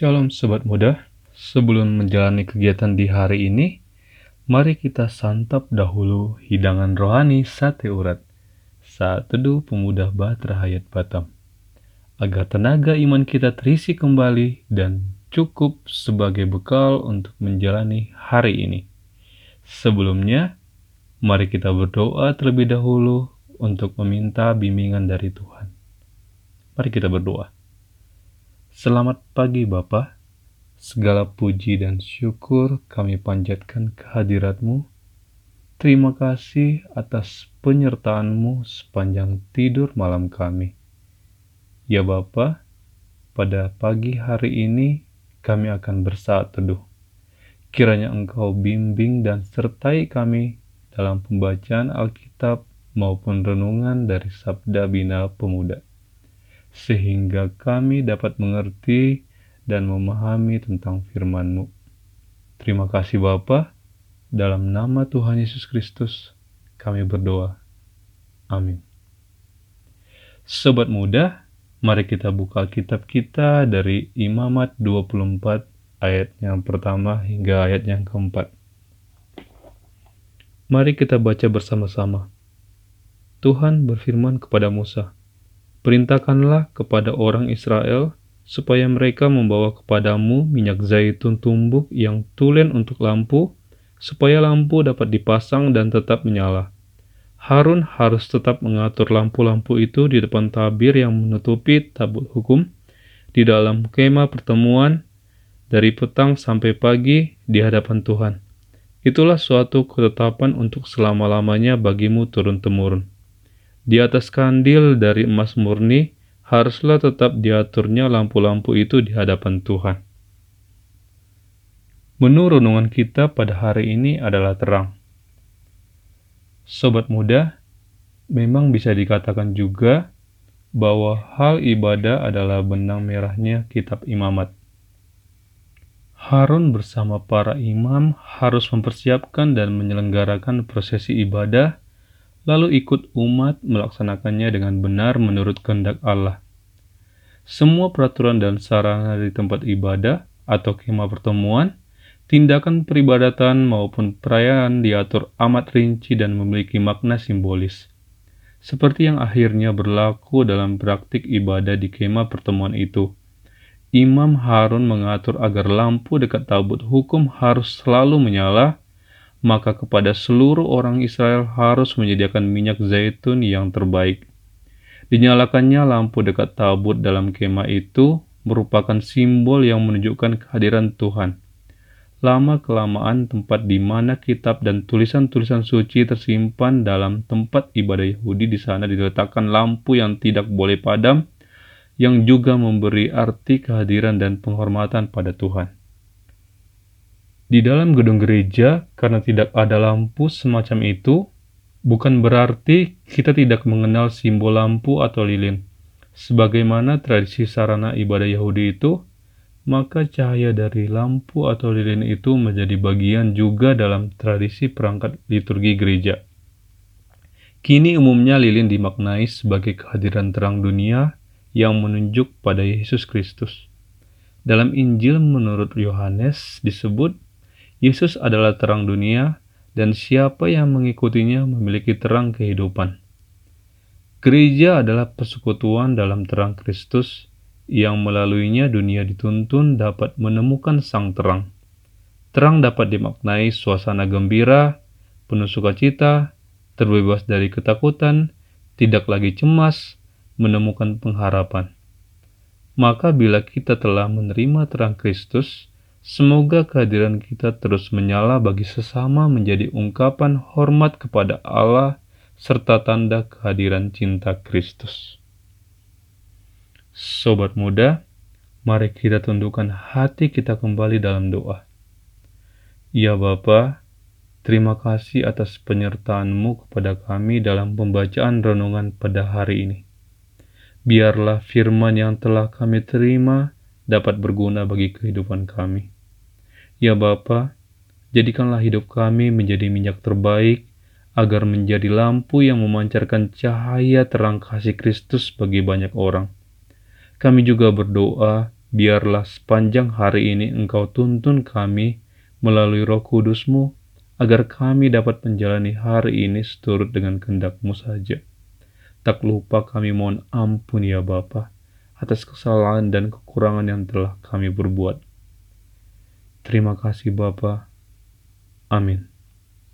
Shalom Sobat Muda, sebelum menjalani kegiatan di hari ini, mari kita santap dahulu hidangan rohani sate urat saat teduh pemuda Batra Hayat Batam, agar tenaga iman kita terisi kembali dan cukup sebagai bekal untuk menjalani hari ini. Sebelumnya, mari kita berdoa terlebih dahulu untuk meminta bimbingan dari Tuhan. Mari kita berdoa. Selamat pagi Bapa. Segala puji dan syukur kami panjatkan kehadiratmu. Terima kasih atas penyertaanmu sepanjang tidur malam kami. Ya Bapa, pada pagi hari ini kami akan bersaat teduh. Kiranya Engkau bimbing dan sertai kami dalam pembacaan Alkitab maupun renungan dari Sabda Bina Pemuda sehingga kami dapat mengerti dan memahami tentang firman-Mu. Terima kasih Bapa, dalam nama Tuhan Yesus Kristus kami berdoa. Amin. Sobat muda, mari kita buka kitab kita dari Imamat 24 ayat yang pertama hingga ayat yang keempat. Mari kita baca bersama-sama. Tuhan berfirman kepada Musa, Perintahkanlah kepada orang Israel supaya mereka membawa kepadamu minyak zaitun tumbuk yang tulen untuk lampu, supaya lampu dapat dipasang dan tetap menyala. Harun harus tetap mengatur lampu-lampu itu di depan tabir yang menutupi tabut hukum, di dalam kemah pertemuan, dari petang sampai pagi di hadapan Tuhan. Itulah suatu ketetapan untuk selama-lamanya bagimu turun-temurun. Di atas kandil dari emas murni, haruslah tetap diaturnya lampu-lampu itu di hadapan Tuhan. Menu renungan kita pada hari ini adalah terang. Sobat muda, memang bisa dikatakan juga bahwa hal ibadah adalah benang merahnya kitab imamat. Harun bersama para imam harus mempersiapkan dan menyelenggarakan prosesi ibadah lalu ikut umat melaksanakannya dengan benar menurut kehendak Allah. Semua peraturan dan sarana di tempat ibadah atau kemah pertemuan, tindakan peribadatan maupun perayaan diatur amat rinci dan memiliki makna simbolis. Seperti yang akhirnya berlaku dalam praktik ibadah di kemah pertemuan itu. Imam Harun mengatur agar lampu dekat tabut hukum harus selalu menyala maka kepada seluruh orang Israel harus menyediakan minyak zaitun yang terbaik. Dinyalakannya lampu dekat tabut dalam kemah itu merupakan simbol yang menunjukkan kehadiran Tuhan. Lama-kelamaan tempat di mana kitab dan tulisan-tulisan suci tersimpan dalam tempat ibadah Yahudi di sana diletakkan lampu yang tidak boleh padam, yang juga memberi arti kehadiran dan penghormatan pada Tuhan. Di dalam gedung gereja, karena tidak ada lampu semacam itu, bukan berarti kita tidak mengenal simbol lampu atau lilin. Sebagaimana tradisi sarana ibadah Yahudi itu, maka cahaya dari lampu atau lilin itu menjadi bagian juga dalam tradisi perangkat liturgi gereja. Kini umumnya lilin dimaknai sebagai kehadiran terang dunia yang menunjuk pada Yesus Kristus. Dalam Injil menurut Yohanes disebut Yesus adalah terang dunia, dan siapa yang mengikutinya memiliki terang kehidupan. Gereja adalah persekutuan dalam terang Kristus, yang melaluinya dunia dituntun dapat menemukan sang terang. Terang dapat dimaknai suasana gembira, penuh sukacita, terbebas dari ketakutan, tidak lagi cemas, menemukan pengharapan. Maka bila kita telah menerima terang Kristus, Semoga kehadiran kita terus menyala bagi sesama menjadi ungkapan hormat kepada Allah serta tanda kehadiran cinta Kristus. Sobat muda, mari kita tundukkan hati kita kembali dalam doa. Ya Bapa, terima kasih atas penyertaan-Mu kepada kami dalam pembacaan renungan pada hari ini. Biarlah firman yang telah kami terima dapat berguna bagi kehidupan kami. Ya Bapa, jadikanlah hidup kami menjadi minyak terbaik agar menjadi lampu yang memancarkan cahaya terang kasih Kristus bagi banyak orang. Kami juga berdoa, biarlah sepanjang hari ini Engkau tuntun kami melalui roh kudusmu, agar kami dapat menjalani hari ini seturut dengan kehendakmu saja. Tak lupa kami mohon ampun ya Bapa atas kesalahan dan kekurangan yang telah kami berbuat. Terima kasih Bapa. Amin.